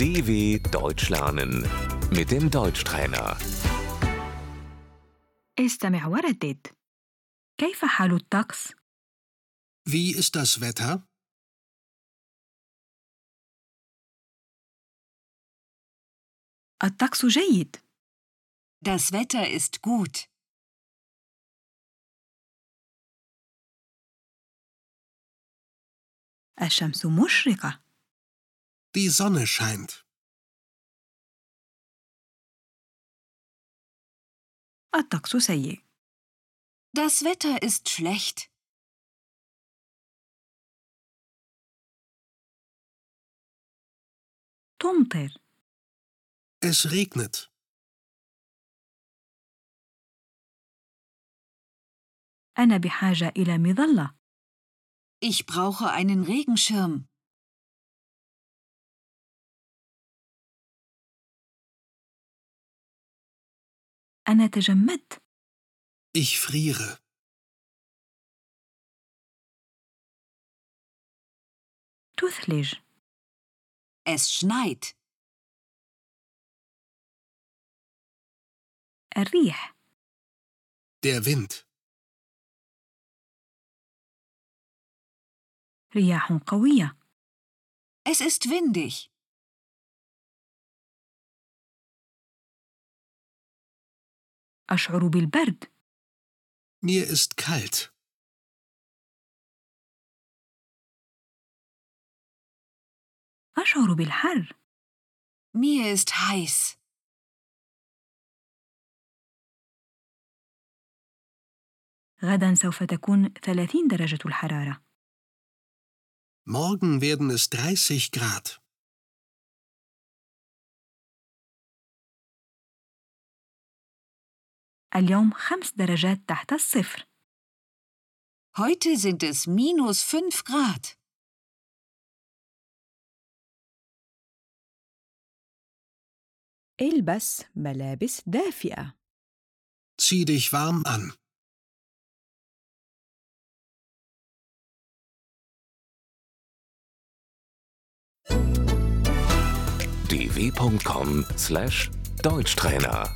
DW Deutsch lernen mit dem Deutschtrainer. استمع وردد كيف حال الطقس؟ Wie ist das Wetter? الطقس جيد Das Wetter ist gut. الشمس مشرقة Die Sonne scheint. الطقس سيء Das Wetter ist schlecht. تمطر Es regnet. أنا بحاجة إلى مظلة Ich brauche einen Regenschirm. أنا تجمدت Ich friere. تثلج Es schneit. الريح Der Wind. رياح قوية Es ist windig. أشعر بالبرد Mir ist kalt. أشعر بالحر Mir ist heiß. غدا سوف تكون 30 درجة الحرارة Morgen werden es 30 Grad. اليوم خمس درجات تحت الصفر Heute sind es minus 5 Grad. البس ملابس دافئة Zieh dich warm an. dw.com/deutschtrainer